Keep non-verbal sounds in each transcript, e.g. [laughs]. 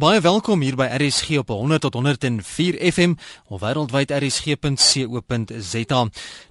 Baie welkom hier by RSG op 100 tot 104 FM of wêreldwyd rsg.co.za.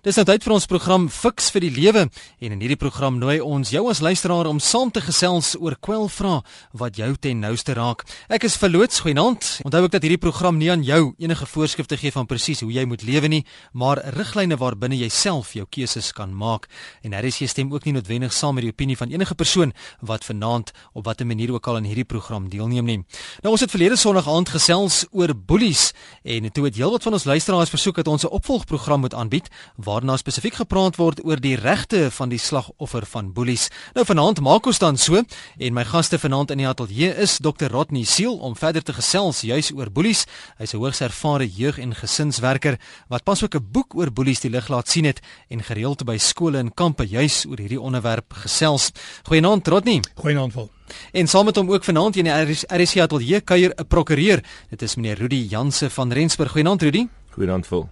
Dis nou tyd vir ons program Fix vir die Lewe en in hierdie program nooi ons jou as luisteraar om saam te gesels oor kwelvrae wat jou ten nouste raak. Ek is verloots goeienaand. Onthou ook dat hierdie program nie aan jou enige voorskrifte gee van presies hoe jy moet lewe nie, maar riglyne waarbinne jy self jou keuses kan maak. En RSG stem ook nie noodwendig saam met die opinie van enige persoon wat vanaand op watter manier ook al aan hierdie program deelneem nie. Nou ons het verlede Sondag aand gesels oor boelies en toe het heelwat van ons luisteraars versoek dat ons 'n opvolgprogram moet aanbied waarna spesifiek gepraat word oor die regte van die slagoffer van boelies. Nou vanaand maak ons dan so en my gaste vanaand in die ateljee is Dr. Rodney Seal om verder te gesels juis oor boelies. Hy's 'n hoogs ervare jeug- en gesinswerker wat pas ook 'n boek oor boelies die lig laat sien het en gereeld by skole en kampe juis oor hierdie onderwerp gesels. Goeienaand Rodney. Goeienaand Val. En saam met hom ook vanaand in die RC Atelier kuier 'n prokureur. Dit is meneer Rudy Janse van Rensburg. Goeienaand Rudy. Goeienaand Phil.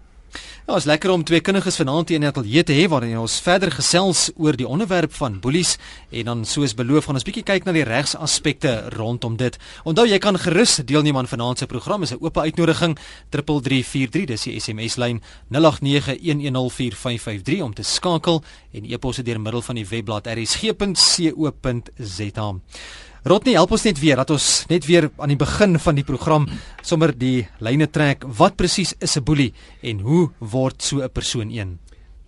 Ja, is lekker om twee kundiges vanaand hier in die ateljee te hê waarin ons verder gesels oor die onderwerp van boelies en dan soos beloof gaan ons bietjie kyk na die regsaspekte rondom dit. Onthou jy kan gerus deelneem aan vanaand se program. Is 'n oop uitnodiging 3343 dis die SMS lyn 0891104553 om te skakel en e-posse deur middel van die webblad rsg.co.za. Rodney, help ons net weer dat ons net weer aan die begin van die program sommer die lyne trek. Wat presies is 'n boelie en hoe word so 'n persoon een?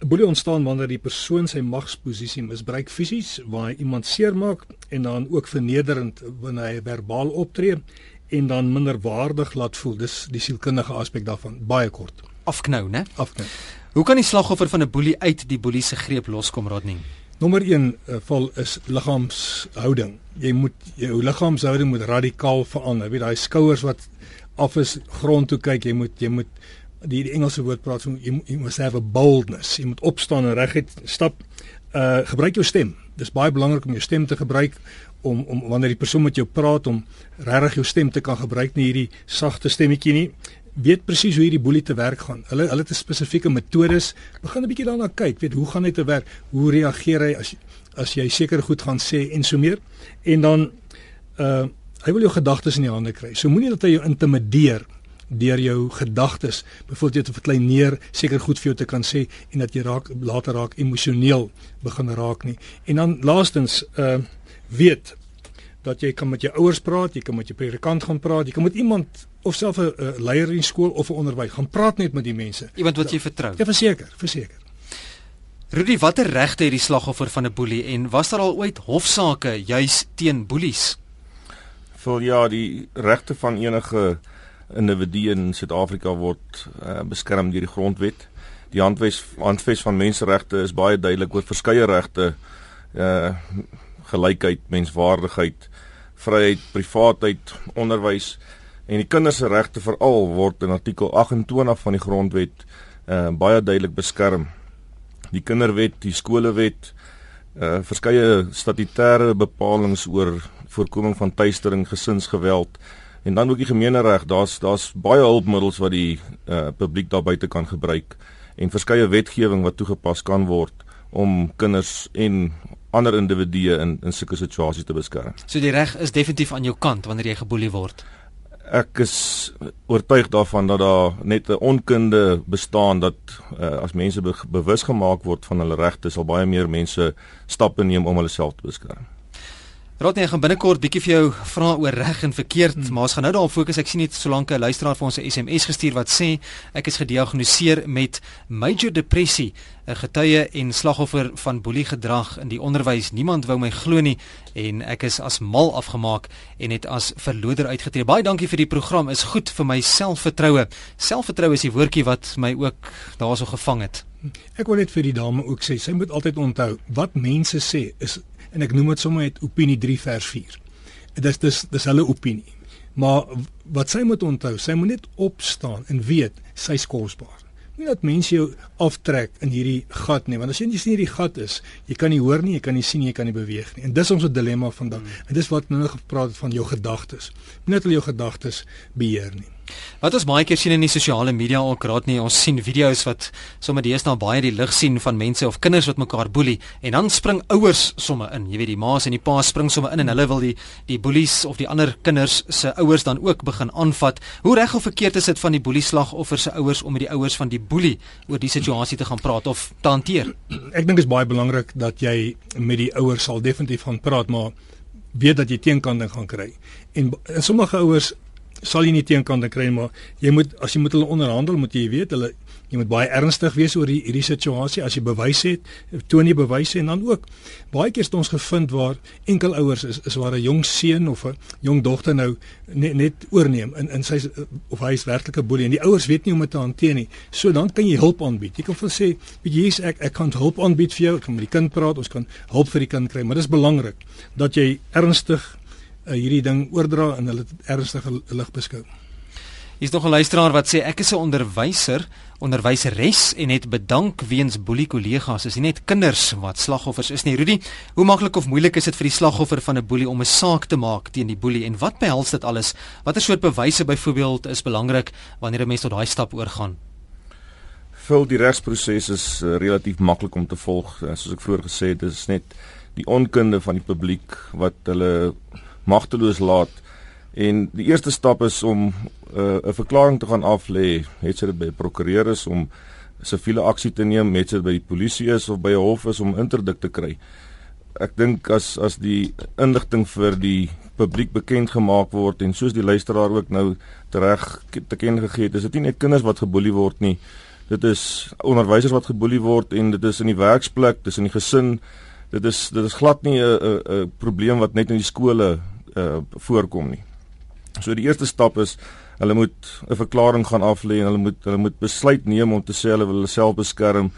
'n Boelie ontstaan wanneer die persoon sy magsposisie misbruik fisies, waar hy iemand seermaak en dan ook vernederend wanneer hy verbaal optree en dan minderwaardig laat voel. Dis die sielkundige aspek daarvan, baie kort. Afknou, né? Afknou. Hoe kan die slagoffer van 'n boelie uit die boelie se greep loskom, Rodney? Nommer 1 uh, val is liggaamshouding. Jy moet jou liggaamshouding moet radikaal verander. Jy weet daai skouers wat af is grond toe kyk, jy moet jy moet die, die Engelse woord praat so jy, jy moet have a boldness. Jy moet opstaan en reguit stap. Uh gebruik jou stem. Dis baie belangrik om jou stem te gebruik om om wanneer die persoon met jou praat om regtig jou stem te kan gebruik nie hierdie sagte stemmetjie nie weet presies hoe hierdie boelie te werk gaan. Hulle hulle het 'n spesifieke metodes. Begin 'n bietjie daarna kyk, weet hoe gaan hy te werk? Hoe reageer hy as as jy seker goed gaan sê en so meer? En dan uh hy wil jou gedagtes in die hande kry. So moenie dat hy jou intimideer deur jou gedagtes. Byvoorbeeld jy te verklein neer, seker goed vir jou te kan sê en dat jy raak later raak emosioneel begin raak nie. En dan laastens uh weet dat jy kan met jou ouers praat, jy kan met jou predikant gaan praat, jy kan met iemand of self 'n leier in skool of 'n onderwyser gaan praat net met die mense. Iemand wat jy vertrou. Ja, verseker, verseker. Rudy, watter regte het die slagoffer van 'n boelie en was daar al ooit hofsaake juis teen boelies? Vol ja, die regte van enige individu in Suid-Afrika word uh, beskerm deur die grondwet. Die handves handves van menseregte is baie duidelik oor verskeie regte uh gelykheid, menswaardigheid, vryheid, privaatheid, onderwys en die kinders se regte veral word in artikel 28 van die grondwet uh baie duidelik beskerm. Die kinderwet, die skolewet, uh verskeie statutêre bepalinge oor voorkoming van tuistering, gesinsgeweld en dan ook die gemeenereg. Daar's daar's baie hulpmiddels wat die uh publiek daar buite kan gebruik en verskeie wetgewing wat toegepas kan word om kinders en ander individue in in sulke situasies te beskerm. So die reg is definitief aan jou kant wanneer jy geboelie word. Ek is oortuig daarvan dat daar net 'n onkunde bestaan dat uh, as mense be bewus gemaak word van hulle regte, sal baie meer mense stappe neem om hulle self te beskerm. Rodney, ek gaan binnekort bietjie vir jou vra oor reg en verkeerd, hmm. maar ons gaan nou daarop fokus. Ek sien net solank 'n luisteraar vir ons 'n SMS gestuur wat sê ek is gediagnoseer met major depressie, 'n getuie en slagoffer van boelie gedrag in die onderwys. Niemand wou my glo nie en ek is as mal afgemaak en het as verloder uitgetree. Baie dankie vir die program. Is goed vir my selfvertroue. Selfvertroue is die woordjie wat my ook daarso gevang het. Ek wil net vir die dame ook sê, sy moet altyd onthou wat mense sê is en ek noem dit sommer net opinie 3 vers 4. Dit is dis dis hulle opinie. Maar wat sy moet onthou, sy moet net opstaan en weet sy's kosbaar. Nie dat mense jou aftrek in hierdie gat nie, want as jy nie sien hierdie gat is, jy kan nie hoor nie, jy kan nie sien nie, jy kan nie beweeg nie. En dis ons dilemma vandag. Mm. En dis wat nou gepraat het van jou gedagtes. Nie net al jou gedagtes beheer nie. Wat ons baie keer sien in die sosiale media ook raad nie ons sien video's wat sommer deesdae baie die lig sien van mense of kinders wat mekaar boelie en dan spring ouers sommer in. Jy weet die ma's en die pa's spring sommer in en hulle wil die die boelies of die ander kinders se ouers dan ook begin aanvat. Hoe reg of verkeerd is dit van die boelie slagoffer se ouers om met die ouers van die boelie oor die situasie te gaan praat of te hanteer? Ek dink dit is baie belangrik dat jy met die ouers sal definitief gaan praat maar weet dat jy teenkanting gaan kry. En, en sommige ouers sal jy nie teenkante kry maar jy moet as jy met hulle onderhandel moet jy weet hulle jy moet baie ernstig wees oor die, hierdie situasie as jy bewys het toon jy bewyse en dan ook baie keer het ons gevind waar enkel ouers is is waar 'n jong seun of 'n jong dogter nou net net oorneem in in sy of hy is werklik 'n boelie en die ouers weet nie hoe om dit te hanteer nie. So dan kan jy hulp aanbied. Jy kan vir sê weet jy ek ek kan hulp aanbied vir jou ek kan met die kind praat ons kan hulp vir die kind kry. Maar dit is belangrik dat jy ernstig uh, hierdie ding oordra en hulle ernstige lig beskou. Hier's nog 'n luisteraar wat sê ek is 'n onderwyser, onderwyseres en het bedank weens boelie kollegas. Is nie net kinders wat slagoffers is nie. Rudy, hoe maklik of moeilik is dit vir die slagoffer van 'n boelie om 'n saak te maak teen die boelie en wat behels dit alles? Watter soort bewyse byvoorbeeld is belangrik wanneer 'n mens tot daai stap oorgaan? Vul die regsproses is uh, relatief maklik om te volg. Uh, soos ek vroeër gesê het, dis net die onkunde van die publiek wat hulle magteloos laat. En die eerste stap is om uh, 'n verklaring te gaan aflê, het sy dit by 'n prokureur is om siviele aksie te neem, het sy dit by die polisie is of by 'n hof is om interdik te kry. Ek dink as as die inligting vir die publiek bekend gemaak word en soos die luisteraar ook nou reg te ken gegee het, is dit nie net kinders wat geboelie word nie. Dit is onderwysers wat geboelie word en dit is in die werksplek, dis in die gesin. Dit is dit is glad nie 'n 'n probleem wat net in die skole uh, voorkom nie. So die eerste stap is hulle moet 'n verklaring gaan aflê en hulle moet hulle moet besluit neem om te sê hulle wil hulle self beskerm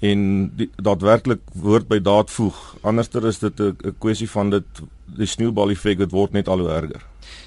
en daadwerklik woord by daad voeg. Anderster is dit 'n kwessie van dit die sneeubal effek wat word net al hoe erger.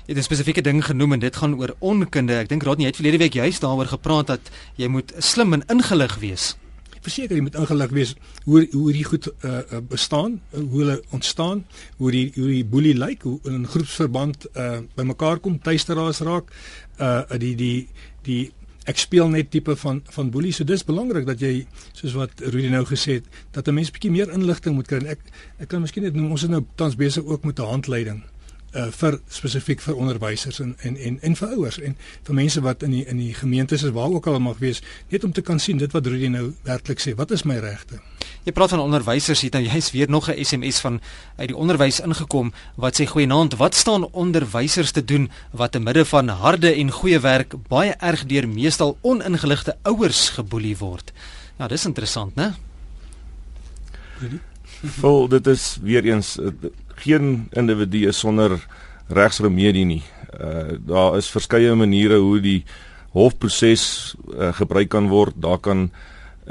Jy het 'n spesifieke ding genoem en dit gaan oor onkunde. Ek dink raad nie jy het verlede week juist daaroor gepraat dat jy moet slim en ingelig wees verseker jy moet ingelig wees hoe hoe die goed uh, bestaan, hoe hulle ontstaan, hoe die hoe die boelie lyk, hoe in 'n groepsverband uh, bymekaar kom, tuisteraars raak, uh die die die ek speel net tipe van van boelie. So dis belangrik dat jy soos wat Rudy nou gesê het, dat 'n mens bietjie meer inligting moet kry. Ek ek kan miskien net noem ons is nou tans besig ook met 'n handleiding uh vir spesifiek vir onderwysers en en en en vir ouers en vir mense wat in die in die gemeentes is waar ook al mag wees net om te kan sien dit wat Rudy nou werklik sê wat is my regte? Jy praat van onderwysers hier dan jy's weer nog 'n SMS van uit die onderwys ingekom wat sê goeienaand wat staan onderwysers te doen wat te midde van harde en goeie werk baie erg deur meestal oningeligte ouers geboelie word? Ja dis interessant né? Vol dit is weer eens uh, geen individu is sonder regsremedie nie. Uh daar is verskeie maniere hoe die hofproses uh, gebruik kan word. Daar kan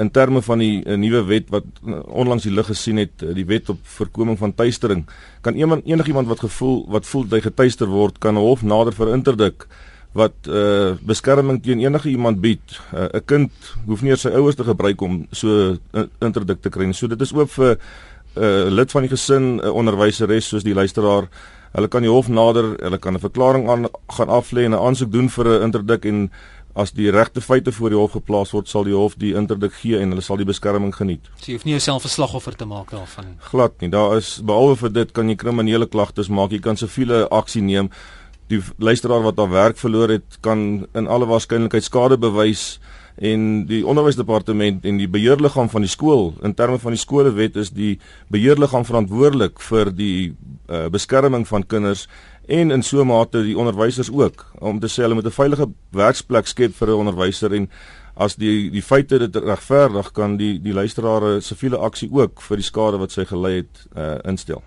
in terme van die uh, nuwe wet wat uh, onlangs die lig gesien het, uh, die wet op voorkoming van tuistering, kan iemand enigiemand wat gevoel wat voel hy getuister word, kan 'n hof nader vir interdik wat uh beskerming teen enige iemand bied. 'n uh, kind hoef nie eers sy ouers te gebruik om so uh, interdik te kry. So dit is oop vir uh, eh, lid van die gesin, 'n uh, onderwyseres soos die luisteraar, hulle kan die hof nader, hulle kan 'n verklaring aan gaan aflê en 'n aansoek doen vir 'n interdik en as die regte feite voor die hof geplaas word, sal die hof die interdik gee en hulle sal die beskerming geniet. So jy hoef nie jouself 'n slagoffer te maak daarvan nie. Glad nie. Daar is behalwe vir dit kan jy kriminele klagtes maak, jy kan siviele aksie neem. Die luisteraar wat haar werk verloor het, kan in alle waarskynlikheid skade bewys en die onderwysdepartement en die beheerliggaam van die skool in terme van die skolewet is die beheerliggaam verantwoordelik vir die uh, beskerming van kinders en in so 'n mate die onderwysers ook om te sê hulle moet 'n veilige werksplek skep vir 'n onderwyser en as die die feite dit regverdig kan die die luisteraars siviele aksie ook vir die skade wat sy gelei het uh, instel.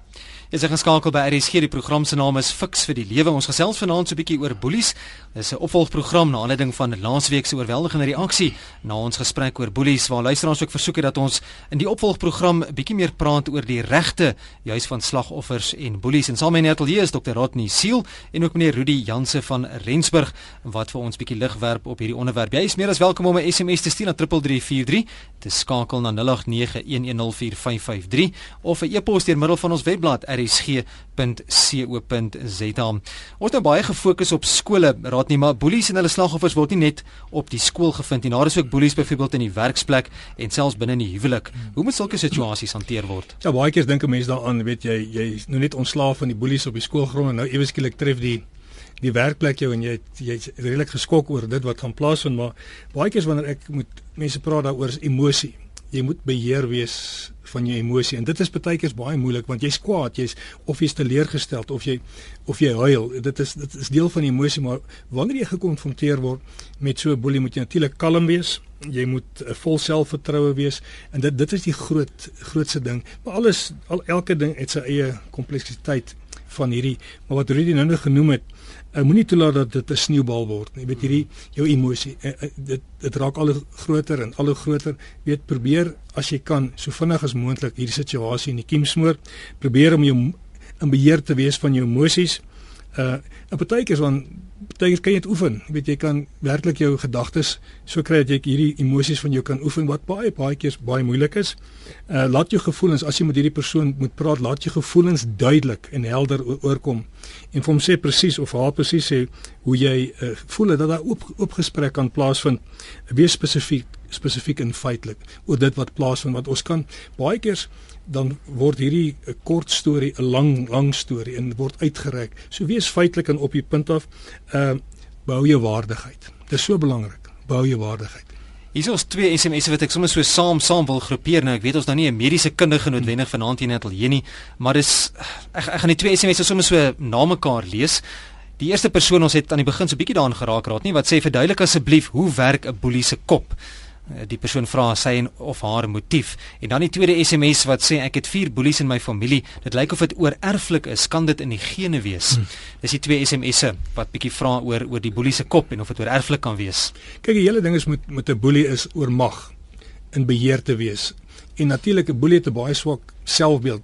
Is geskakel by RSG. Die program se naam is Fix vir die Lewe. Ons gesels vanaand so 'n bietjie oor boelies. Dis 'n opvolgprogram na aanleiding van laasweek se oorweldigende reaksie na ons gesprek oor boelies waar luisteraars ook versoek het dat ons in die opvolgprogram bietjie meer praat oor die regte juis van slagoffers en boelies. En saam met my atelier is Dr. Rodney Siel en ook meneer Rudy Janse van Rensburg wat vir ons bietjie lig werp op hierdie onderwerp. Jy is meer as welkom om 'n SMS te stuur na 3343 te skakel na 0891104553 of 'n e-pos deur middel van ons webblad rsg.co.za. Ons het nou baie gefokus op skole, raad nie, maar boelies en hulle slagoffers word nie net op die skool gevind nie. Daar is ook boelies byvoorbeeld in die werksplek en selfs binne in die huwelik. Hoe moet sulke situasies hanteer word? Ja, baie keer dink 'n mens daaraan, weet jy, jy is nou net ontslaaf van die boelies op die skoolgrond en nou ewe skielik tref die die werkplek jou en jy jy's redelik geskok oor dit wat gaan plaasvind, maar baie keer wanneer ek met mense praat daaroor is emosie jy moet beheer wees van jou emosie en dit is baie keer baie moeilik want jy's kwaad, jy's of jy's teleurgesteld of jy of jy huil. Dit is dit is deel van die emosie, maar wanneer jy gekonfronteer word met so 'n boelie moet jy natuurlik kalm wees. Jy moet uh, vol selfvertroue wees en dit dit is die groot grootste ding. Maar alles al elke ding het sy eie kompleksiteit van hierdie maar wat Rudy nou genoem het uh, moenie toelaat dat dit 'n sneeubal word nie. Jy weet hierdie jou emosie uh, uh, dit dit raak al groter en al groter. Weet probeer as jy kan so vinnig as moontlik hierdie situasie in die kiem smoor. Probeer om jou in beheer te wees van jou emosies. Uh en partykeers dan partykeer kan jy dit oefen. Jy weet jy kan werklik jou gedagtes so kry dat jy hierdie emosies van jou kan oefen wat baie baie keer baie moeilik is. Uh laat jou gevoelens as jy met hierdie persoon moet praat, laat jou gevoelens duidelik en helder oorkom en vir hom sê presies of haar presies sê hoe jy uh, voel dat daar oop oop gesprek kan plaasvind. Wees spesifiek spesifiek en feitelik oor dit wat plaasvind wat ons kan baie keer dan word hierdie kort storie 'n lang lang storie en word uitgereik. So wees feitelik en op die punt af, ehm uh, bou jou waardigheid. Dit is so belangrik. Bou jou waardigheid. Hier is ons twee SMS'e wat ek sommer so saam saam wil groepeer. Nou ek weet ons nou nie 'n mediese kundige noodwendig vanaand hier in ateljee nie, maar dis ek ek gaan die twee SMS'e sommer so na mekaar lees. Die eerste persoon ons het aan die begin so bietjie daarin geraak raad nie wat sê verduidelik asseblief hoe werk 'n boelie se kop? Eh, die persoon vra sy en of haar motief. En dan die tweede SMS wat sê ek het vier boelies in my familie. Dit lyk of dit oorerflik is. Kan dit in die gene wees? Hmm. dis die twee SMS'e wat bietjie vra oor oor die boelie se kop en of dit oorerflik kan wees. Kyk die hele ding is met met 'n boelie is oor mag in beheer te wees. En natuurlik 'n boelie het 'n baie swak selfbeeld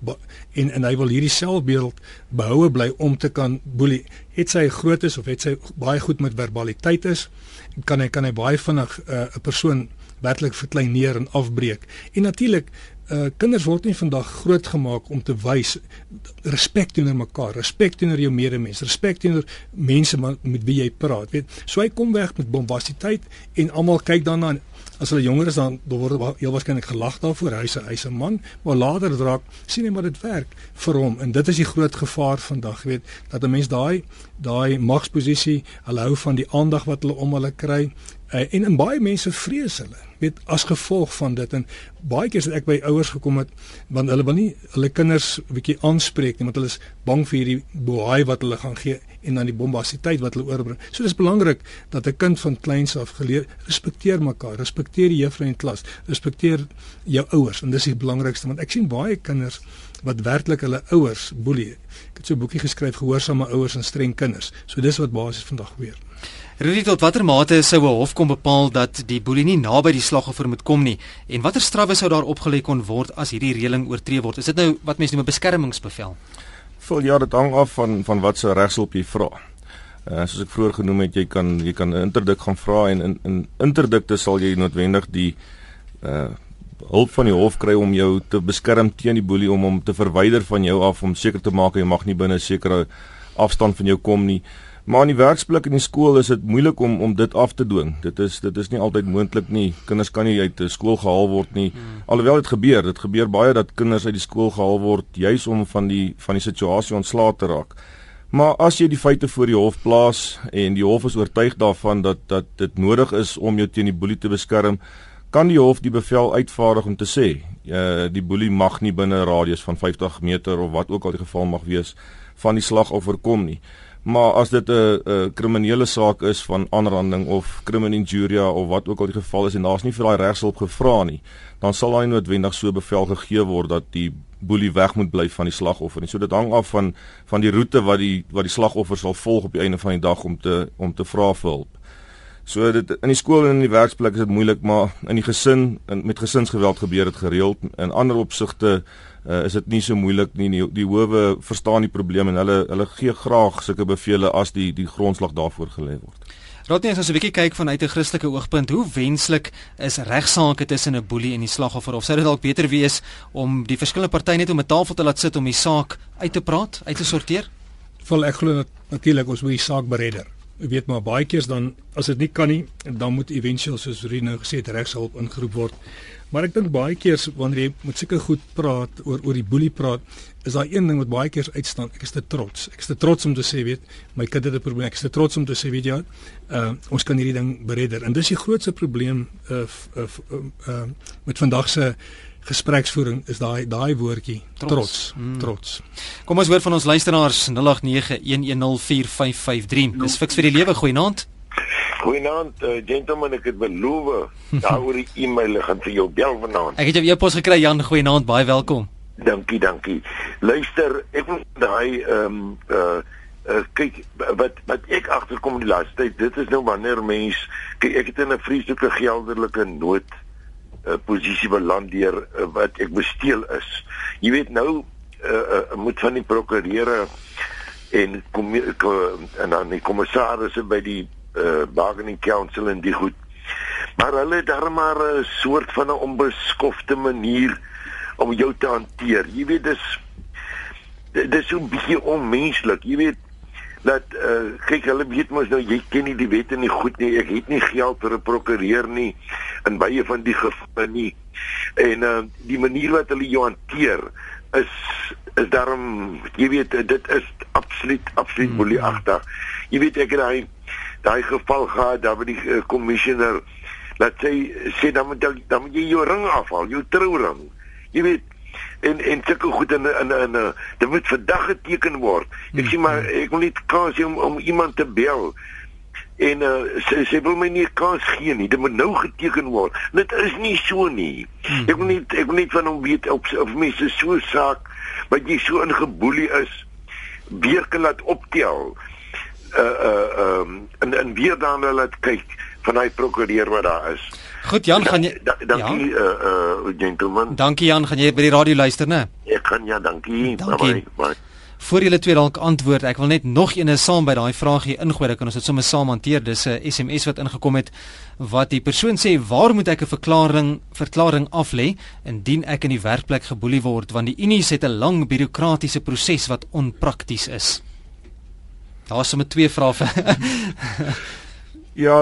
en en hy wil hierdie selfbeeld behoue bly om te kan boelie. Het sy groot is of het sy baie goed met verbaliteit is kan hy kan hy baie vinnig eh, 'n uh, persoon werklik verkleineer en afbreek. En natuurlik uh kinders word nie vandag grootgemaak om te wys respek teenoor mekaar, respek teenoor jou medemens, respek teenoor mense met wie jy praat, weet. So hy kom weg met bombasiteit en almal kyk daarna as hulle jonger is dan word heel waarskynlik gelag daarvoor. Hy's 'n hy's 'n man, maar later draak sien hy maar dit werk vir hom en dit is die groot gevaar vandag, weet, dat 'n mens daai daai magsposisie, hulle hou van die aandag wat hulle om hulle kry uh, en in baie mense vrees hulle weet as gevolg van dit en baie keer het ek by ouers gekom het want hulle wil nie hulle kinders 'n bietjie aanspreek nie want hulle is bang vir hierdie boei wat hulle gaan gee en dan die bombasiteit wat hulle oorbring. So dis belangrik dat 'n kind van kleins af geleer respekteer mekaar, respekteer die juffrou in klas, respekteer jou ouers en dis die belangrikste want ek sien baie kinders wat werklik hulle ouers boelie. Ek het so 'n boekie geskryf gehoorsame ouers en streng kinders. So dis wat basies vandag gebeur. Rudy tot watter mate sou 'n hof kon bepaal dat die boelie nie naby die slagoffer moet kom nie en watter strawwe sou daar opgelê kon word as hierdie reëling oortree word? Is dit nou wat mense noem 'n beskermingsbevel? Vol ja, dit hang af van van wat se regshulp jy vra. Uh, soos ek vroeër genoem het, jy kan jy kan 'n interdik gaan vra en in in interdikte sal jy noodwendig die uh hulp van die hof kry om jou te beskerm teen die boelie om hom te verwyder van jou af om seker te maak jy mag nie binne 'n sekere afstand van jou kom nie. Maar in die werksplek en die skool is dit moeilik om om dit af te dwing. Dit is dit is nie altyd moontlik nie. Kinders kan nie uit skool gehaal word nie. Hmm. Alhoewel dit gebeur, dit gebeur baie dat kinders uit die skool gehaal word juis om van die van die situasie ontslae te raak. Maar as jy die feite voor die hof plaas en die hof is oortuig daarvan dat dat dit nodig is om jou teen die boelie te beskerm, kan die hof die bevel uitvaardig om te sê, uh, die boelie mag nie binne 'n radius van 50 meter of wat ook al die geval mag wees van die slagoffer kom nie. Maar as dit 'n 'n kriminele saak is van aanranding of criminal injuria of wat ook al die geval is en daar's nie vir daai regshulp gevra nie, dan sal daai noodwendig so bevel gegee word dat die boelie weg moet bly van die slagoffer. En so dit hang af van van die roete wat die wat die slagoffer sal volg op die einde van die dag om te om te vra vir hulp. So dit in die skool en in die werksplek is dit moeilik, maar in die gesin en met gesinsgeweld gebeur dit gereeld. In ander opsigte uh, is dit nie so moeilik nie. Die, die howe verstaan die probleem en hulle hulle gee graag sulke bevele as die die grondslag daarvoor gelê word. Rodney, as ons 'n bietjie kyk vanuit 'n Christelike oogpunt, hoe wenslik is regsaake tussen 'n boelie en die slagoffer of sou dit dalk beter wees om die verskillende partye net om 'n tafel te laat sit om die saak uit te praat, uit te sorteer? Vol ek glo natuurlik ons moet die saak beredder. Ek weet maar baie keers dan as dit nie kan nie, dan moet eventueel soos Rino gesê het regshulp ingeroep word. Maar ek dink baie keer wanneer jy met sulke goed praat oor oor die boelie praat, is daar een ding wat baie keer uitstaan. Ek is te trots. Ek is te trots om te sê, weet, my kind het 'n probleem. Ek is te trots om te sê, weet jy, uh ons kan hierdie ding beredder. En dis die grootste probleem uh uh, uh, uh met vandag se gespreksvoering is daai daai woordjie trots trots, mm. trots. Kom ons hoor van ons luisteraars 0891104553 dis fiks vir die lewe goeienaand Goeienaand, uh, gentlemen, ek het beloof daaroor die [laughs] e-mail gaan vir jou bel vanaand. Ek het jou e-pos gekry, Jan, goeienaand, baie welkom. Dankie, dankie. Luister, ek moet daai ehm um, uh Uh, kyk wat wat ek agterkom die laaste tyd dit is nou wanneer mens kyk ek het in 'n vreeslike geldelike nood uh, posisie beland deur uh, wat ek besteel is jy weet nou uh, uh, moet van die prokureur en kom en dan die kommissarisse by die uh, bargaining council en die goed. Maar hulle het daar maar 'n soort van 'n onbeskofte manier om jou te hanteer. Jy weet dis dis so 'n bietjie onmenslik. Jy weet dat uh, kyk hulle weet mos nou jy ken nie die wette nie goed nie. Ek het nie geld vir 'n prokureur nie in baie van die gevalle nie. En uh, die manier wat hulle jou hanteer is is daarom jy weet dit is absoluut absoluut bolieagtig. Jy weet ek het daai daai geval gehad daar by die uh, commissioner laat sê sê dan moet jy dan moet jy jou ring afhaal, jou trouring. Jy weet en en sulke goed in in in dit moet vandag geteken word. Ek sê maar ek wil net kans hê om om iemand te bel. En uh, sy sy wil my nie kans gee nie. Dit moet nou geteken word. Dit is nie so nie. Ek wil nie ek wil nie van hom weet op of mense so saak wat jy so ingeboelie is weer kan laat optel uh uh um en en weer dan laat kyk van daai prokureur wat daar is. Goed Jan, gaan jy da, da, Dankie ja? uh uh gentleman. Dankie Jan, gaan jy by die radio luister, né? Ek kan ja, dankie. dankie. Bye bye. Voor julle twee dalk antwoord, ek wil net nog eene saam by daai vraagie ingooi, kan ons dit sommer saam hanteer. Dis 'n SMS wat ingekom het wat die persoon sê, "Waar moet ek 'n verklaring verklaring aflê indien ek in die werkplek geboelie word want die Unie het 'n lang bureaukratiese proses wat onprakties is?" Daar's sommer twee vrae vir. [laughs] ja,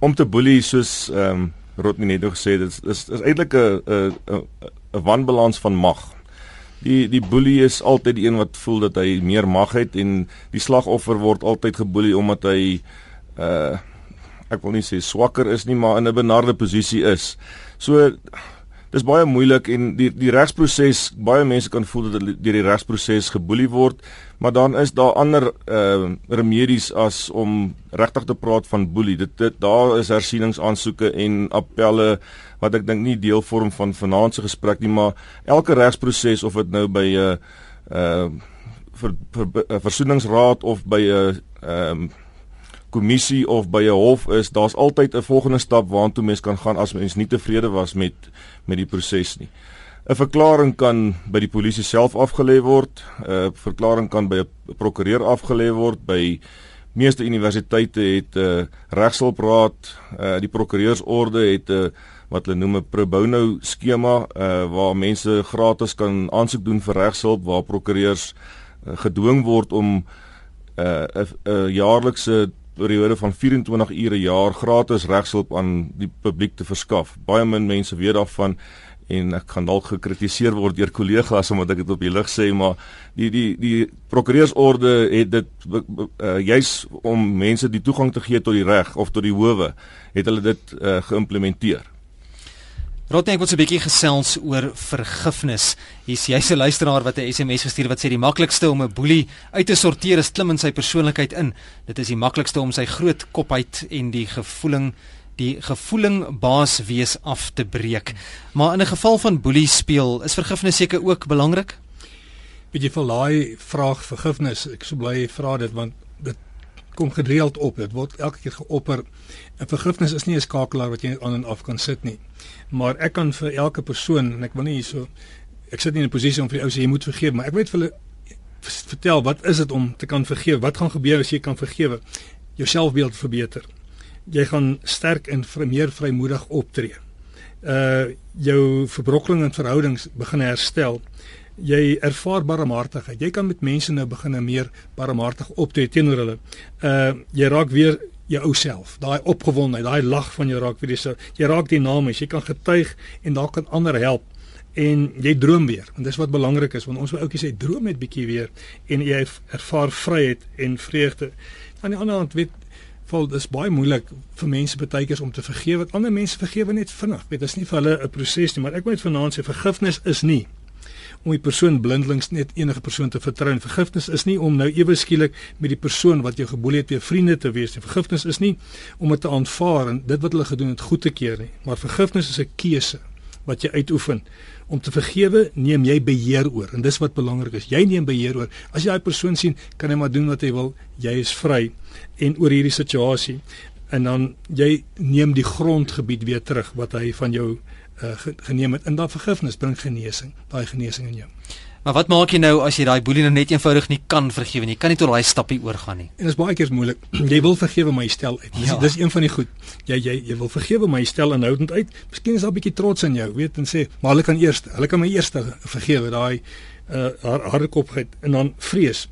om te boelie soos ehm um, Rodney net nog gesê dit is is eintlik 'n 'n 'n wanbalans van mag. Die die boelie is altyd die een wat voel dat hy meer mag het en die slagoffer word altyd geboelie omdat hy uh ek wil nie sê swakker is nie, maar in 'n benarde posisie is. So dis baie moeilik en die die regsproses baie mense kan voel dat hulle deur die regsproses geboelie word maar dan is daar ander uh remedies as om regtig te praat van boelie. Dit, dit daar is hersieningsaansoeke en appelle wat ek dink nie deel vorm van vanaand se gesprek nie maar elke regsproses of dit nou by 'n uh, uh vir, vir, vir versoeningsraad of by 'n ehm uh, kommissie of by 'n hof is, daar's altyd 'n volgende stap waartoe mens kan gaan as mens nie tevrede was met met die proses nie. 'n Verklaring kan by die polisie self afgelê word. 'n Verklaring kan by 'n prokureur afgelê word. By meeste universiteite het 'n uh, regshulpraad, uh, die prokureursorde het 'n uh, wat hulle noem 'n pro bono skema uh, waar mense gratis kan aansoek doen vir regshulp waar prokureurs uh, gedwing word om 'n uh, 'n uh, jaarlikse periode van 24 ure per jaar gratis regshulp aan die publiek te verskaf. Baie min mense weet daarvan en ek kan dalk gekritiseer word deur kollegas omdat ek dit op die lig sê maar die die die prokureursorde het dit uh, juis om mense die toegang te gee tot die reg of tot die howe het hulle dit uh, geïmplementeer. Rotnie, ek wil 'n bietjie gesels oor vergifnis. Hier's jy's 'n luisteraar wat 'n SMS gestuur wat sê die maklikste om 'n boelie uit te sorteer is klim in sy persoonlikheid in. Dit is die maklikste om sy groot kopheid en die gevoeling die gevoeling baas wees af te breek. Maar in 'n geval van boelie speel, is vergifnis seker ook belangrik? Weet jy vir daai vraag vergifnis, ek sou bly vra dit want dit kom gereeld op. Dit word elke keer geopper. En vergifnis is nie 'n skakelaar wat jy aan en af kan sit nie. Maar ek kan vir elke persoon en ek wil nie hierso ek sit nie in 'n posisie om vir die ou sê jy moet vergewe, maar ek weet vir hulle vertel wat is dit om te kan vergewe? Wat gaan gebeur as jy kan vergewe? Jou selfbeeld verbeter. Jy gaan sterk en meer vrymoedig optree. Uh jou verbrokkeling in verhoudings begin herstel. Jy ervaar barmhartigheid. Jy kan met mense nou begin meer barmhartig optree teenoor hulle. Uh jy raak weer jou ou self. Daai opgewondenheid, daai lag van jou raak weer so. Jy raak dinamies. Jy kan getuig en daar kan ander help en jy droom weer. En dis wat belangrik is want ons wil ouetjie sê droom net bietjie weer en jy ervaar vryheid en vreugde. Aan die ander kant weet vol dis baie moeilik vir mense baie keer om te vergewe. Ander mense vergewe net vinnig. Weet dis nie vir hulle 'n proses nie, maar ek moet vanaand sê vergifnis is nie om die persoon blindelings net enige persoon te vertrou. Vergifnis is nie om nou ewe skielik met die persoon wat jou geboelie het weer vriende te wees nie. Vergifnis is nie om dit te aanvaar en dit wat hulle gedoen het goed te keer nie, maar vergifnis is 'n keuse wat jy uitoefen. Om te vergewe, neem jy beheer oor en dis wat belangrik is. Jy neem beheer oor. As jy daai persoon sien, kan hy maar doen wat hy wil. Jy is vry en oor hierdie situasie en dan jy neem die grondgebied weer terug wat hy van jou uh, geneem het. En dan vergifnis bring genesing, daai genesing in jou. Maar wat maak jy nou as jy daai boelie nou net eenvoudig nie kan vergewe nie? Jy kan nie tot daai stappie oorgaan nie. En dit is baie keer moeilik. [clears throat] Jy wil vergewe maar jy stel uit. Ja. Dis een van die goed. Jy jy jy wil vergewe maar jy stel aanhoudend uit. Miskien is daar 'n bietjie trots in jou, weet en sê, maar hulle kan eers, hulle kan my eers vergewe daai uh haar harde kopheid en dan vrees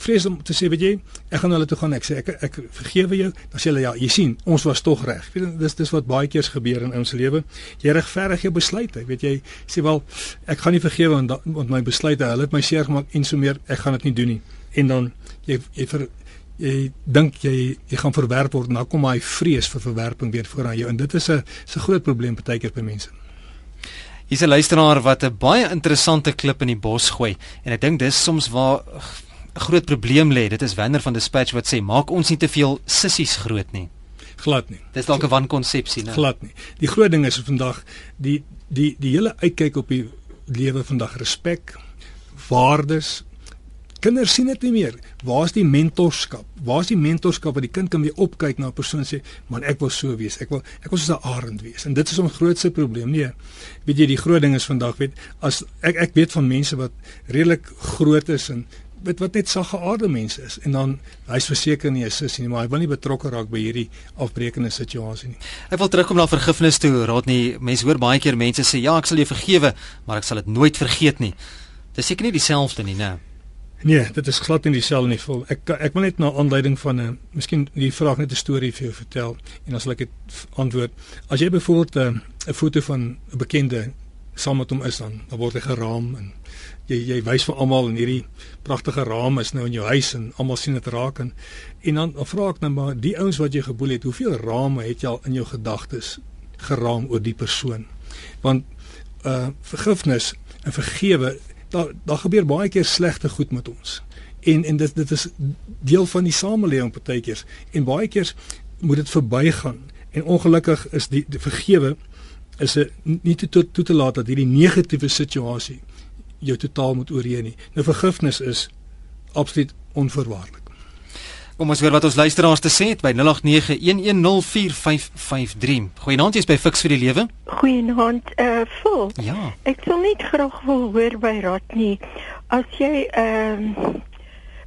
vrees om te sê weet jy ek gaan hulle toe gaan ek sê ek ek vergewe jou. Dan sê hulle ja jy sien ons was tog reg. Weet dis dis wat baie keer gebeur in ons lewe. Jy regverdig jou besluite weet jy sê wel ek gaan nie vergewe want, want my besluite hulle het my seer gemaak en so meer ek gaan dit nie doen nie. En dan jy jy ver jy dink jy jy gaan verwerp word dan kom hy vrees vir verwerping weer voor aan jou. En dit is 'n 'n groot probleem baie keer by mense. Hier's 'n luisteraar wat 'n baie interessante klip in die bos gooi en ek dink dis soms waar groot probleem lê. Dit is Wenner van Dispatch wat sê maak ons nie te veel sissies groot nie. Glad nie. Dis dalk 'n wankonsepsie, né? Glad nie. Die groot ding is vandag die die die hele uitkyk op die lewe vandag respek, waardes. Kinders sien dit nie meer. Waar's die mentorskap? Waar's die mentorskap wat die kind kan weer opkyk na 'n persoon sê, "Man, ek wil so wees. Ek wil ek wil soos 'n arend wees." En dit is ons grootste probleem. Nee. Weet jy, die groot ding is vandag, weet, as ek ek weet van mense wat redelik groot is en weet wat net sagge aarde mense is en dan hy's verseker nie 'n sussie nie maar hy wil nie betrokke raak by hierdie afbreekende situasie nie. Hy wil terugkom na vergifnis toe. Raad nie mense hoor baie keer mense sê ja, ek sal jou vergewe, maar ek sal dit nooit vergeet nie. Dis seker nie dieselfde nie, né? Nee, dit is glad nie dieselfde nie. Vol. Ek ek wil net na aanleiding van 'n miskien die vraag net 'n storie vir jou vertel en dan sal ek dit antwoord. As jy byvoorbeeld 'n uh, foto van 'n bekende saam met hom is dan, dan word hy geraam en jy jy wys vir almal en hierdie pragtige raam is nou in jou huis en almal sien dit raak en en dan, dan vra ek nou maar die ouens wat jy geboel het, hoeveel rame het jy al in jou gedagtes geraam oor die persoon? Want uh vergifnis en vergewe, daar daar gebeur baie keer slegte goed met ons. En en dit dit is deel van die samelewing partykeers en baie keer moet dit verbygaan en ongelukkig is die, die vergewe is 'n nie toe toe te laat dat hierdie negatiewe situasie jou totaal moet oorheen nie. Nou vergifnis is absoluut onverwaarlik. Kom ons hoor wat ons luisteraars te sê het by 0891104553. Goeienaand, jy's by Fix vir die Lewe. Goeienaand, eh uh, vol. Ja. Ek sou net graag wil hoor by Ratnie as jy ehm uh,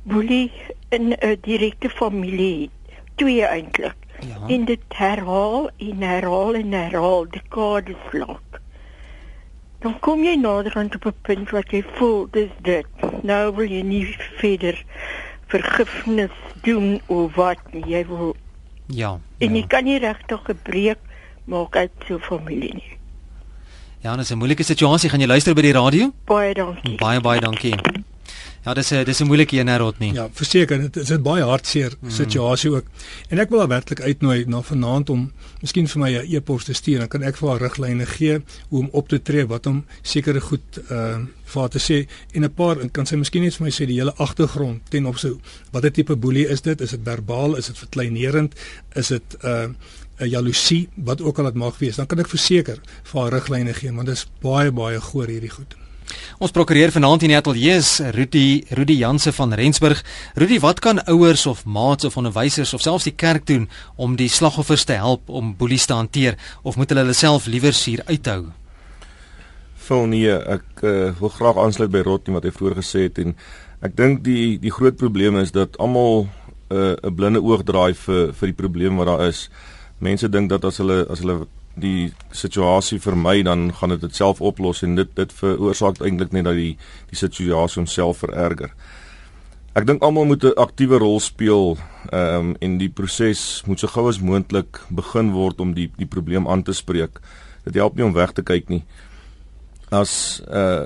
boelie in 'n uh, direkte familie twee eintlik. Ja. In dit herhaal en herhaal en herhaal dekades lank dan kom jy nader aan op 'n punt wat jy voel dis dit. Nou wil jy nie verder vergifnis doen of wat nie. Jy wil Ja. En ja. jy kan nie regtig gebreek maak uit so familie nie. Ja, dis 'n moeilike situasie. Gaan jy luister by die radio? Baie dankie. Baie baie dankie. Ja, dis 'n dis 'n moeilike een rot nie. Ja, verseker, dit is 'n baie hartseer mm. situasie ook. En ek wil haar werklik uitnooi na vanaand om miskien vir my 'n e-pos te stuur, dan kan ek vir haar riglyne gee hoe om op te tree, wat om sekere goed uh vir haar te sê en 'n paar en kan sy miskien net vir my sê die hele agtergrond ten opsigte watter tipe boelie is dit? Is dit verbaal? Is dit verkleinerend? Is dit uh 'n jaloesie wat ook al dit mag wees, dan kan ek verseker vir haar riglyne gee, want dit is baie baie goor hierdie goed. Ons prokureur vanaand in die ateljee is Rudy Rudy Janse van Rensburg. Rudy, wat kan ouers of maats of onderwysers of selfs die kerk doen om die slagoffers te help om boelies te hanteer of moet hulle hulle self liewer suur uithou? Phil nee, ek uh, wil graag aansluit by Rodney wat hy vroeër gesê het en ek dink die die groot probleem is dat almal eh, 'n uh, blinde oog draai vir vir die probleem wat daar is. Mense dink dat as hulle as hulle die situasie vermy dan gaan dit dit self oplos en dit dit veroorsaak eintlik net dat die die situasie homself vererger. Ek dink almal moet 'n aktiewe rol speel ehm um, en die proses moet so gou as moontlik begin word om die die probleem aan te spreek. Dit help nie om weg te kyk nie. As 'n uh,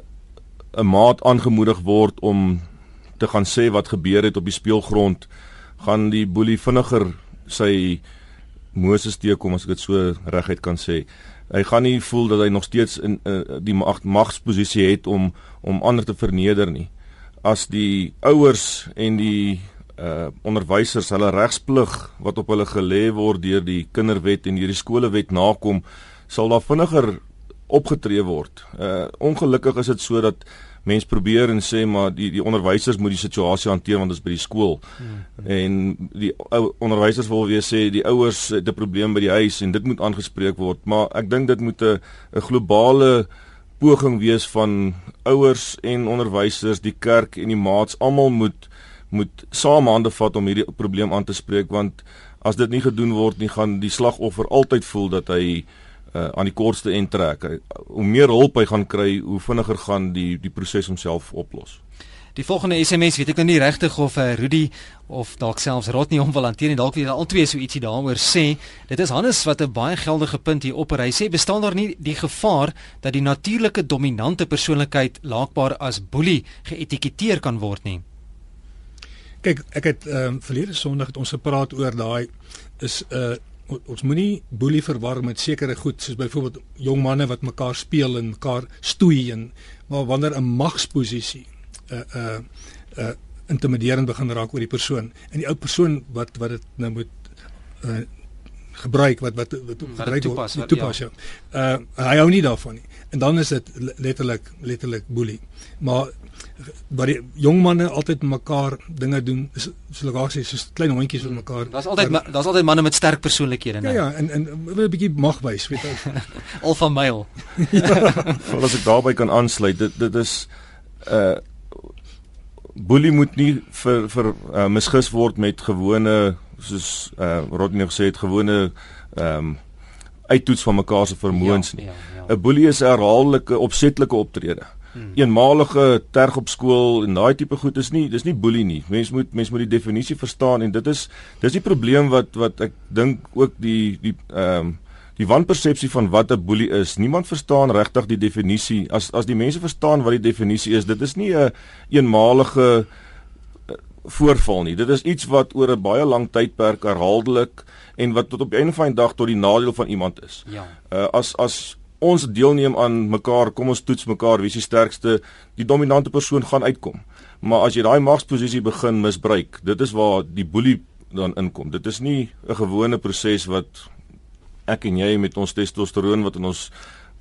'n maat aangemoedig word om te gaan sê wat gebeur het op die speelgrond, gaan die boelie vinniger sy Moses teekom as ek dit so reguit kan sê. Hy gaan nie voel dat hy nog steeds in uh, die mag, magsposisie het om om ander te verneder nie as die ouers en die uh onderwysers hulle regsplig wat op hulle gelê word deur die kinderwet en deur die skolewet nakom, sal daar vinniger opgetree word. Uh ongelukkig is dit so dat mens probeer en sê maar die die onderwysers moet die situasie hanteer want dit is by die skool. Hmm. En die ou onderwysers wil weer sê die ouers het 'n probleem by die huis en dit moet aangespreek word, maar ek dink dit moet 'n 'n globale poging wees van ouers en onderwysers, die kerk en die maats almal moet moet saam hande vat om hierdie probleem aan te spreek want as dit nie gedoen word nie gaan die slagoffer altyd voel dat hy uh, aan die kortste end trek. Hoe meer hulp hy gaan kry, hoe vinniger gaan die die proses homself oplos. Die volgende SMS weet ek nou nie regtig of uh, Rudy of dalk selfs Rodney hom wil hanteer en dalk wil al twee so ietsie daaroor sê. Dit is Hannes wat 'n baie geldige punt hier op hy sê bestaan daar nie die gevaar dat die natuurlike dominante persoonlikheid laakbaar as boelie geetiketeer kan word nie. Kyk, ek het ehm um, verlede Sondag het ons gepraat oor daai is 'n uh, eh, ons moenie boelie verwar met sekere goed soos byvoorbeeld jong manne wat mekaar speel en mekaar stoei en maar wanneer 'n magsposisie 'n uh, 'n uh, uh, intimiderend begin raak oor die persoon en die ou persoon wat wat dit nou moet uh, gebruik wat wat wat gebruik toepas, word toepas ja. ja. Uh hy hou nie daarvan nie. En dan is dit letterlik letterlik boelie. Maar wat die jong manne altyd mekaar dinge doen is so lekker sê soos klein hondjies met mekaar. Daar's altyd daar's altyd manne met sterk persoonlikhede, nee. Ja ja, en en 'n bietjie mag wys, weet jy. [laughs] Alfa male. [laughs] ja. As ek daarby kan aansluit, dit dit is uh boelie moet nie vir vir uh, misgis word met gewone soos uh, Rodney gesê het gewone ehm um, uittoets van mekaar se vermoëns nie. 'n ja, ja, ja. boelie is 'n herhaaldelike opsetlike optrede. Hmm. Eenmalige terg op skool en daai tipe goed is nie dis nie boelie nie. Mens moet mens moet die definisie verstaan en dit is dis die probleem wat wat ek dink ook die die ehm um, die wanpersepsie van wat 'n boelie is. Niemand verstaan regtig die definisie. As as die mense verstaan wat die definisie is, dit is nie 'n een eenmalige eh, voorval nie. Dit is iets wat oor 'n baie lang tydperk herhaaldelik en wat tot op 'n van die dag tot die nadeel van iemand is. Ja. Uh as as ons deelneem aan mekaar, kom ons toets mekaar wie die sterkste, die dominante persoon gaan uitkom. Maar as jy daai magsposisie begin misbruik, dit is waar die boelie dan inkom. Dit is nie 'n gewone proses wat ek en jy met ons testosteroon wat in ons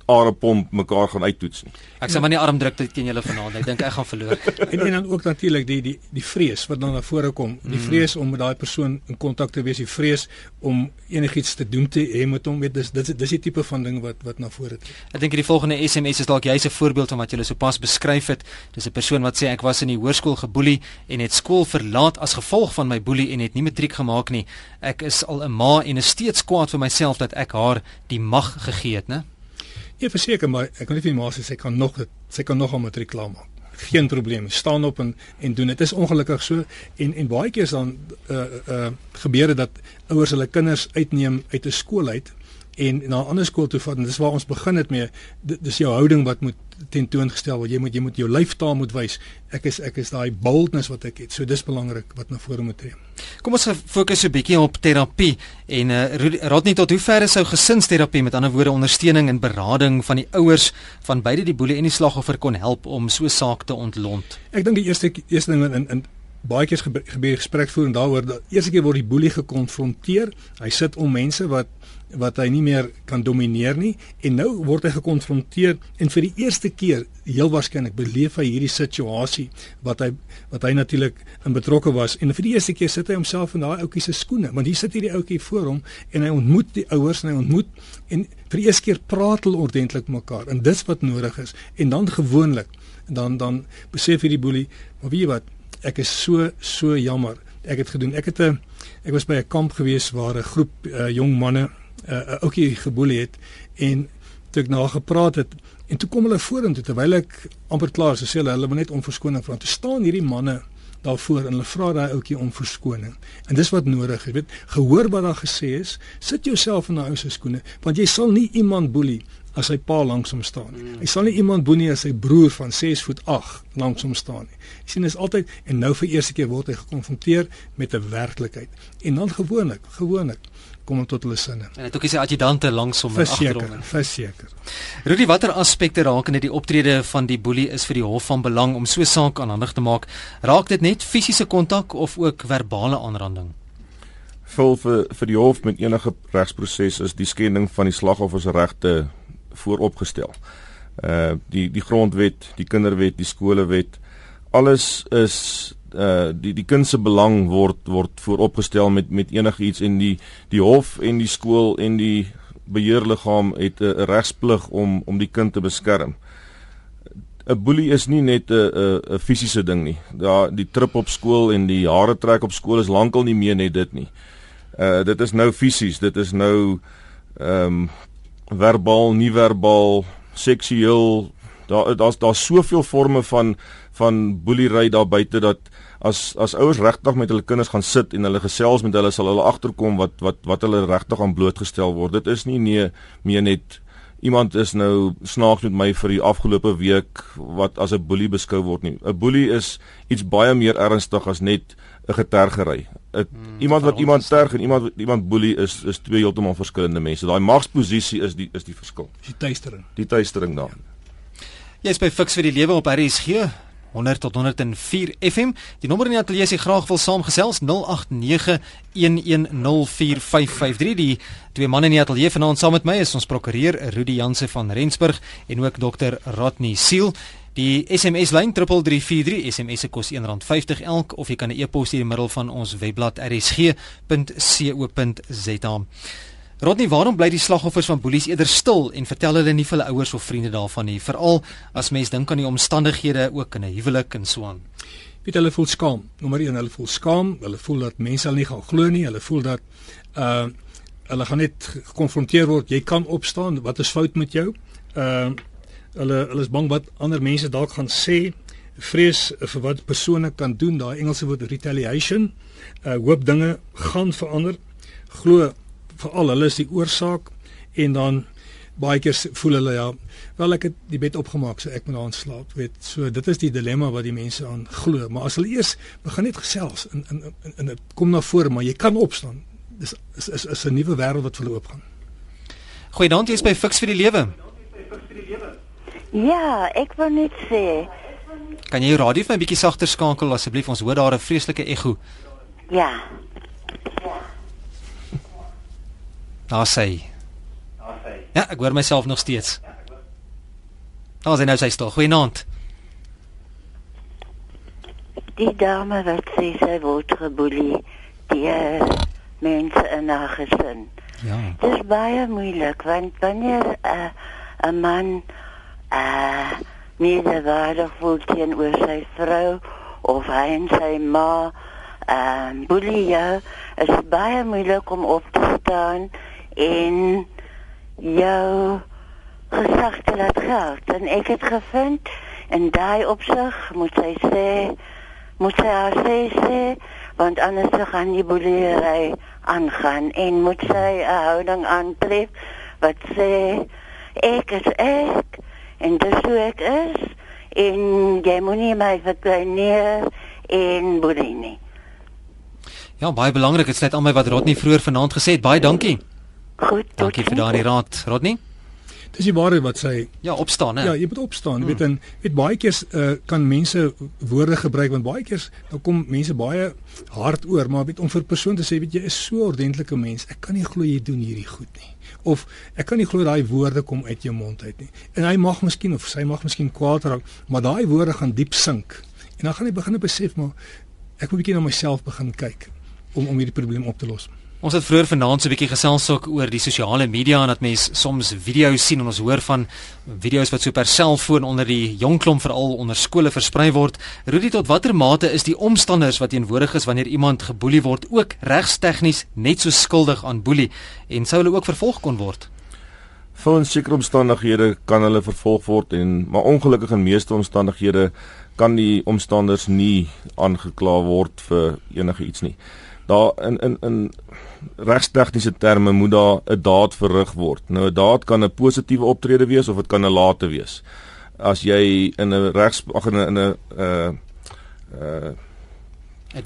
are pomp mekaar gaan uittoets nie. Ek sê maar nie arm druk dit teen julle vanaand. Ek dink ek gaan verloor. [laughs] en en dan ook natuurlik die die die vrees wat dan na vore kom. Die mm. vrees om met daai persoon in kontak te wees, die vrees om enigiets te doen te hê met hom. Weet dis dis dis die tipe van ding wat wat na vore tree. Ek dink die volgende SMS is dalk jy's 'n voorbeeld van wat jy sopas beskryf het. Dis 'n persoon wat sê ek was in die hoërskool geboelie en het skool verlaat as gevolg van my boelie en het nie matriek gemaak nie. Ek is al 'n ma en is steeds kwaad vir myself dat ek haar die mag gegee het, né? Ja, verseker, maar ek kan nie vir my ma sê sy kan nog dit sy kan nog 'n matriek klaar maak. Geen probleem. Staan op en en doen. Dit is ongelukkig so en en baie keer is dan uh uh gebeure dat ouers hulle kinders uitneem uit 'n skool uit en na 'n ander skool toe vat en dis waar ons begin het mee dis jou houding wat moet tentoongestel word. Jy moet jy moet jou lyfstaal moet wys. Ek is ek is daai boldness wat ek het. So dis belangrik wat na vore moet tree. Kom ons fokus 'n bietjie op terapie en uh, raad net tot hoe ver is sou gesinsterapie? Met ander woorde ondersteuning en berading van die ouers van beide die boelie en die slagoffer kon help om so 'n saak te ontlont? Ek dink die eerste eerste ding in in baie keer gebeur gesprek voer en daaroor dat eerste keer word die boelie gekonfronteer. Hy sit om mense wat wat hy nie meer kan domineer nie. En nou word hy gekonfronteer en vir die eerste keer heel waarskynlik beleef hy hierdie situasie wat hy wat hy natuurlik in betrokke was. En vir die eerste keer sit hy homself in daai ouetjie se skoene want hier sit hierdie ouetjie voor hom en hy ontmoet die ouers en hy ontmoet en vir die eerste keer praat hulle ordentlik mekaar en dis wat nodig is. En dan gewoonlik dan dan besef hierdie boelie maar weet jy wat ek is so so jammer. Ek het gedoen. Ek het 'n ek was by 'n kamp gewees waar 'n groep uh, jong manne 'n uh, ouetjie geboelie het en toe ek na gepraat het en toe kom hulle vorentoe terwyl ek amper klaar is sê hulle hulle wil net om verskoning vra. Te staan hierdie manne daarvoor en hulle vra daai ouetjie om verskoning. En dis wat nodig is weet. Gehoor wat daar gesê is sit jouself in daai ou se skoene want jy sal nie iemand boelie as sy pa langs hom staan nie. Hy sal nie iemand boenie as sy broer van 6 voet 8 langs hom staan nie. Jy sien is altyd en nou vir eerste keer word hy gekonfronteer met 'n werklikheid. En dan gewoonlik, gewoonlik kom tot hulle sinne. En dit ook is die adjudante langs hom agter hom. Verseker. Rudy, watter aspekte raak in die optrede van die boelie is vir die hof van belang om so saak aanhandig te maak? Raak dit net fisiese kontak of ook verbale aanranding? Vol vir vir die hof met enige regsproses is die skending van die slagoffer se regte vooropgestel. Uh die die grondwet, die kinderwet, die skolewet, alles is uh die die kind se belang word word vooropgestel met met enigiets en die die hof en die skool en die beheerliggaam het 'n regsplig om om die kind te beskerm. 'n Boelie is nie net 'n 'n 'n fisiese ding nie. Daar die trip op skool en die hare trek op skool is lankal nie meer net dit nie. Uh dit is nou fisies, dit is nou ehm um, verbaal, nie verbaal, seksueel. Daar daar's daar's soveel forme van van boelery daar buite dat as as ouers regtig met hulle kinders gaan sit en hulle gesels met hulle sal hulle agterkom wat wat wat hulle regtig aan blootgestel word. Dit is nie nee meer net iemand is nou snaaks met my vir die afgelope week wat as 'n boelie beskou word nie. 'n Boelie is iets baie meer ernstig as net 'n getergery. Hmm, iemand wat iemand terg en iemand wat iemand boelie is is twee heeltemal verskillende mense. Daai magsposisie is die is die verskil. Die tuistering. Die tuistering daar. Jy's by Fix vir die lewe op RSG 100 tot 104 FM. Die nommer in die ateljee is graag wil saamgesels 0891104553. Die twee manne in die ateljee vanaand saam met my is ons prokureur Rudy Janse van Rensburg en ook dokter Rodney Siel. Die SMS lyn 3343 SMS se kos R1.50 elk of jy kan 'n e-pos stuur in die middel van ons webblad rsg.co.za. Rodney, waarom bly die slagoffers van boelies eerder stil en vertel hulle nie vir hulle ouers of vriende daarvan nie, veral as mens dink aan die omstandighede ook in 'n huwelik en so aan? Weet hulle voel skaam. Nommer 1, hulle voel skaam. Hulle voel dat mense hulle nie gaan glo nie. Hulle voel dat uh hulle gaan net gekonfronteer word. Jy kan opstaan. Wat is fout met jou? Uh hulle hulle is bang wat ander mense dalk gaan sê vrees vir wat persone kan doen daai Engelse woord retaliation uh hoop dinge gaan verander glo veral hulle is die oorsaak en dan baie keer voel hulle ja wel ek het die bed opgemaak so ek moet aan slaap weet so dit is die dilemma wat die mense aan glo maar as hulle eers begin net gesels in in in dit kom na vore maar jy kan opstaan dis is is, is 'n nuwe wêreld wat vir hulle oopgaan Goeiedag jy is by Fix vir die lewe Ja, ek wil net sê. Kan jy jou radio vir 'n bietjie sagter skakel asseblief? Ons hoor daar 'n vreeslike ekko. Ja. Daar sê. Daar sê. Ja, ek hoor myself nog steeds. Daar sien nou sy stil. Goeienaand. Die dame wat sê sy word geboelie, die uh, mense in haar gesin. Ja. Dit is baie moeilik want wanneer 'n uh, 'n man uh medewaardig voel teenoor sy vrou of hy en sy ma ehm uh, boelie jou is baie moeilik om op te staan en jou gesag te laat geld en ek het gevind en daai opsig moet sy sê moet sy haar sê sê want anders gaan die boelery aangaan en moet sy 'n houding aantref wat sê ek is ek en dis hoe ek is en jy moenie my verkleineer en boelie nie. Ja, baie belangrik, dit sluit aan by wat Rodney vroeër vanaand gesê het. Baie dankie. Goed, dankie vir daardie raad, Rodney. dis die waarheid wat sy Ja, opstaan hè. Ja, jy moet opstaan. Jy hmm. weet en weet baie keer uh, kan mense woorde gebruik want baie keer dan kom mense baie hard oor, maar weet om vir 'n persoon te sê weet jy is so 'n ordentlike mens. Ek kan nie glo jy doen hierdie goed nie. Of ek kan nie glo daai woorde kom uit jou mond uit nie. En hy mag miskien of sy mag miskien kwaad raak, maar daai woorde gaan diep sink. En dan gaan hy begin besef maar ek moet 'n bietjie na myself begin kyk om om hierdie probleem op te los. Ons het vroeër vanaand so 'n bietjie gesels ook oor die sosiale media en dat mens soms video's sien en ons hoor van video's wat so per selfoon onder die jong klomp veral onder skole versprei word. Rudy tot watter mate is die omstanders wat teenwoordig is wanneer iemand geboelie word ook regstegnies net so skuldig aan boelie en sou hulle ook vervolg kon word? Vir sekere omstandighede kan hulle vervolg word en maar ongelukkig in meeste omstandighede kan die omstanders nie aangekla word vir enige iets nie daar in in in regstegniese terme moet daar 'n daad verrig word. Nou 'n daad kan 'n positiewe optrede wees of dit kan 'n late wees. As jy in 'n regs ag in 'n 'n uh uh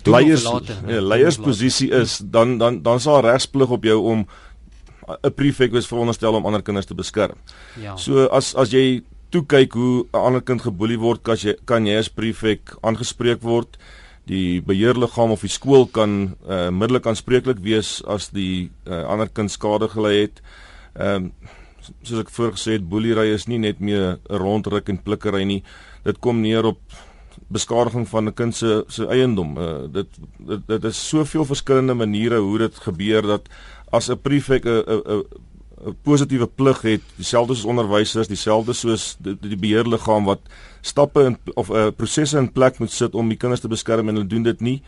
leiers ja, leiersposisie is, dan dan dan sal regsplig op jou om 'n prefek wees veronderstel om ander kinders te beskerm. Ja. So as as jy toe kyk hoe 'n ander kind geboelie word, kan jy kan jy as prefek aangespreek word die beheerliggaam of die skool kan uh, middelik aanspreeklik wees as die uh, ander kind skade gely het. Ehm um, soos ek voorgesê het, boelery is nie net meer 'n rondruk en plikkery nie. Dit kom neer op beskadiging van 'n kind se se eiendom. Uh, dit, dit dit is soveel verskillende maniere hoe dit gebeur dat as 'n prefek 'n 'n 'n positiewe plig het, dieselfde soos onderwysers, dieselfde soos die, die beheerliggaam wat stappe in of 'n uh, prosesse in plek moet sit om die kinders te beskerm en hulle doen dit nie,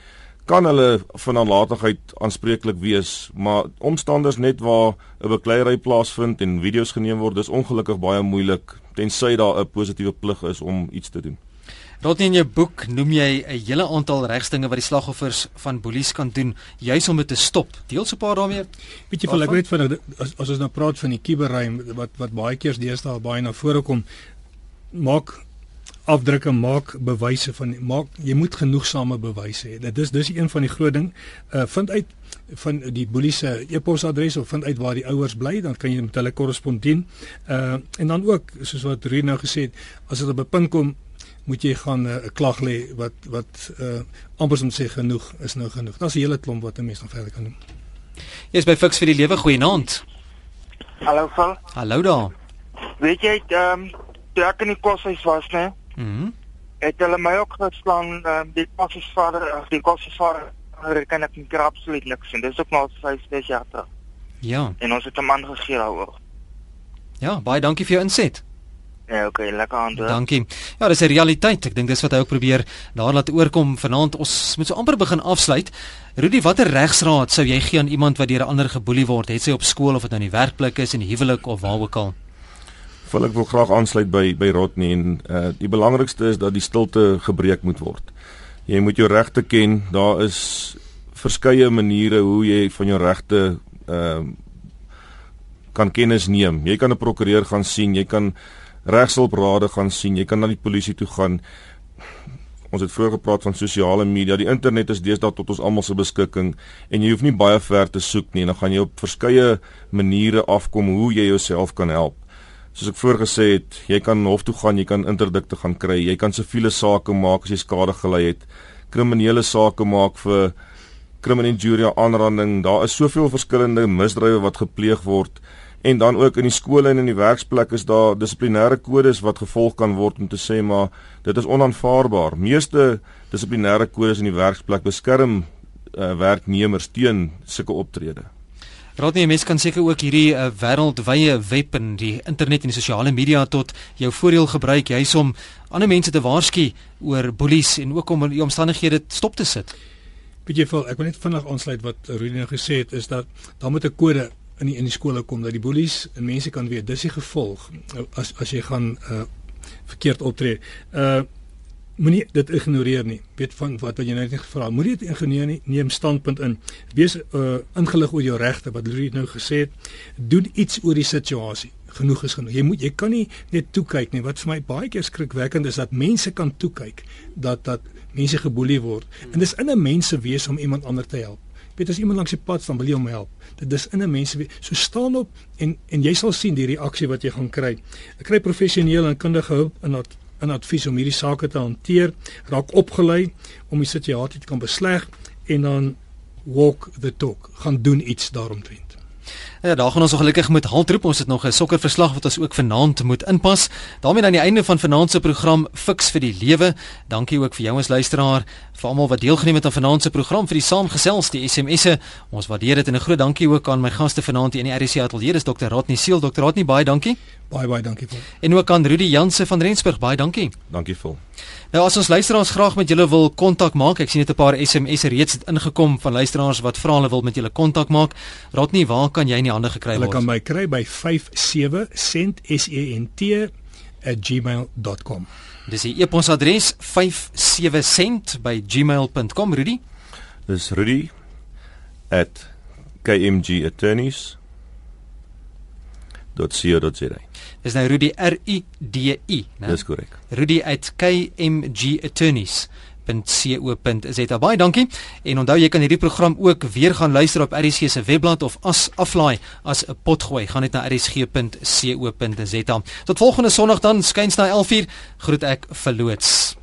kan hulle van nalatigheid aanspreeklik wees, maar omstanders net waar 'n bekleierery plaasvind en video's geneem word, dis ongelukkig baie moeilik tensy daar 'n positiewe plig is om iets te doen. Rotnie in jou boek noem jy 'n hele aantal regstinge wat die slagoffers van boelies kan doen juis om dit te stop. Deel so 'n paar daarmee. Weet jy, ek weet van as, as ons nou praat van die kuberruim wat wat baie keer deesdae baie na vore kom, maak afdrukke maak bewyse van maak jy moet genoegsame bewyse hê. Dit is dis een van die groot ding. Uh vind uit van die boelie se e-posadres of vind uit waar die ouers bly, dan kan jy met hulle korrespondeer. Uh en dan ook soos wat Ruud nou gesê het, as dit op 'n punt kom moet jy gaan 'n uh, klag lê wat wat uh amper om sê genoeg is nou genoeg. Daar's 'n hele klomp wat 'n mens nog verder kan doen. Jy's by Fix vir die lewe goeienaand. Hallo Val. Hallo daar. Weet jy ehm um, toe ek in die koshuis was, né? Mhm. Mm het hulle my ook geslaan um, die koshuisvader, die koshuisvader hulle kan ek nie absoluut niks sien. Dis ook nou 5 6 jaar terug. Ja. En ons het 'n man gegee daaroor. Ja, baie dankie vir jou inset. Ja, okay, lekker aan toe. Dankie. Ja, dis 'n realiteit. Ek dink dis wat hy ook probeer daar laat oorkom vanaand. Ons moet so amper begin afsluit. Rudy, watter regsraad sou jy gee aan iemand wat deur 'n ander geboelie word, het sy op skool of dit nou in die werkplek is, in die huwelik of waar ook al? Wil ek wil graag aansluit by by Rodney en uh die belangrikste is dat die stilte gebreek moet word. Jy moet jou regte ken. Daar is verskeie maniere hoe jy van jou regte ehm uh, kan kennis neem. Jy kan 'n prokureur gaan sien, jy kan regshulprade gaan sien, jy kan na die polisie toe gaan. Ons het vroeër gepraat van sosiale media. Die internet is deesdae tot ons almal se beskikking en jy hoef nie baie ver te soek nie. Dan gaan jy op verskeie maniere afkom hoe jy jouself kan help. Soos ek voorgesê het, jy kan hof toe gaan, jy kan interdikte gaan kry, jy kan siviele sake maak as jy skade gely het, kriminele sake maak vir criminal injury aanranding. Daar is soveel verskillende misdrywe wat gepleeg word En dan ook in die skole en in die werksplek is daar dissiplinêre kodes wat gevolg kan word om te sê maar dit is onaanvaarbaar. Meeste dissiplinêre kodes in die werksplek beskerm uh, werknemers teen sulke optrede. Rodney, mens kan seker ook hierdie uh, wêreldwye web en die internet en die sosiale media tot jou voordeel gebruik, juis om ander mense te waarsku oor boelies en ook om die omstandighede stop te sit. Weet jy, ek wil net vinnig aansluit wat Rudy nou gesê het, is dat daar moet 'n kode in die in die skole kom dat die boelies en mense kan weet dis die gevolg as as jy gaan uh, verkeerd optree. Uh moenie dit ignoreer nie. Weet van wat wat jy nou net gevra. Moenie dit ignoreer nie. Neem standpunt in. Wees uh ingelig oor jou regte wat Louis nou gesê het. Doen iets oor die situasie. Genoeg is genoeg. Jy moet jy kan nie net toe kyk nie. Wat vir my baie keer skrikwekkend is dat mense kan toe kyk dat dat mense geboelie word. En dis in 'n mens se wese om iemand ander te help weet as iemand langs die pad staan, wil jy hom help. Dit is in 'n mens so staan op en en jy sal sien die reaksie wat jy gaan kry. Ek kry professionele en kundige hulp in dat in advies om hierdie sake te hanteer, raak opgelei om die situasie te kan besleg en dan walk the talk, gaan doen iets daaromtrent. Ja, daar gaan ons ongelukkig met haltroep. Ons het nog 'n sokkerverslag wat ons ook vanaand moet inpas. daarmee aan die einde van vanaand se program Fix vir die Lewe. Dankie ook vir jou as luisteraar, vir almal wat deelgeneem het aan vanaand se program, vir die saamgesels, die SMS'e. Ons waardeer dit en 'n groot dankie ook aan my gaste vanaand hier in die RC Ateljee, dis Dr. Rodney Seel. Dr. Rodney, baie dankie. Baie baie dankie vir. En ook aan Rudy Jansen van Rensburg, baie dankie. Dankie vir. Nou as ons luisteraars graag met julle wil kontak maak, ek sien net 'n paar SMS'e reeds het ingekom van luisteraars wat vra hulle wil met julle kontak maak. Nie waar kan jy in die hande gekry word? Hulle kan my kry by 57 cent s e n t @gmail.com. Dis die e-posadres 57 cent by gmail.com Rudy. Dis Rudy @kmgattorneys.co.za. Dis nou Rudy R U D I, né? Dis korrek. Rudy at KMG Attorneys .co.za baie dankie. En onthou jy kan hierdie program ook weer gaan luister op RSG se webblad of as aflaai as 'n potgooi. Gaan net na rsg.co.za tot volgende sonderdag dan skuins na 11uur groet ek verloots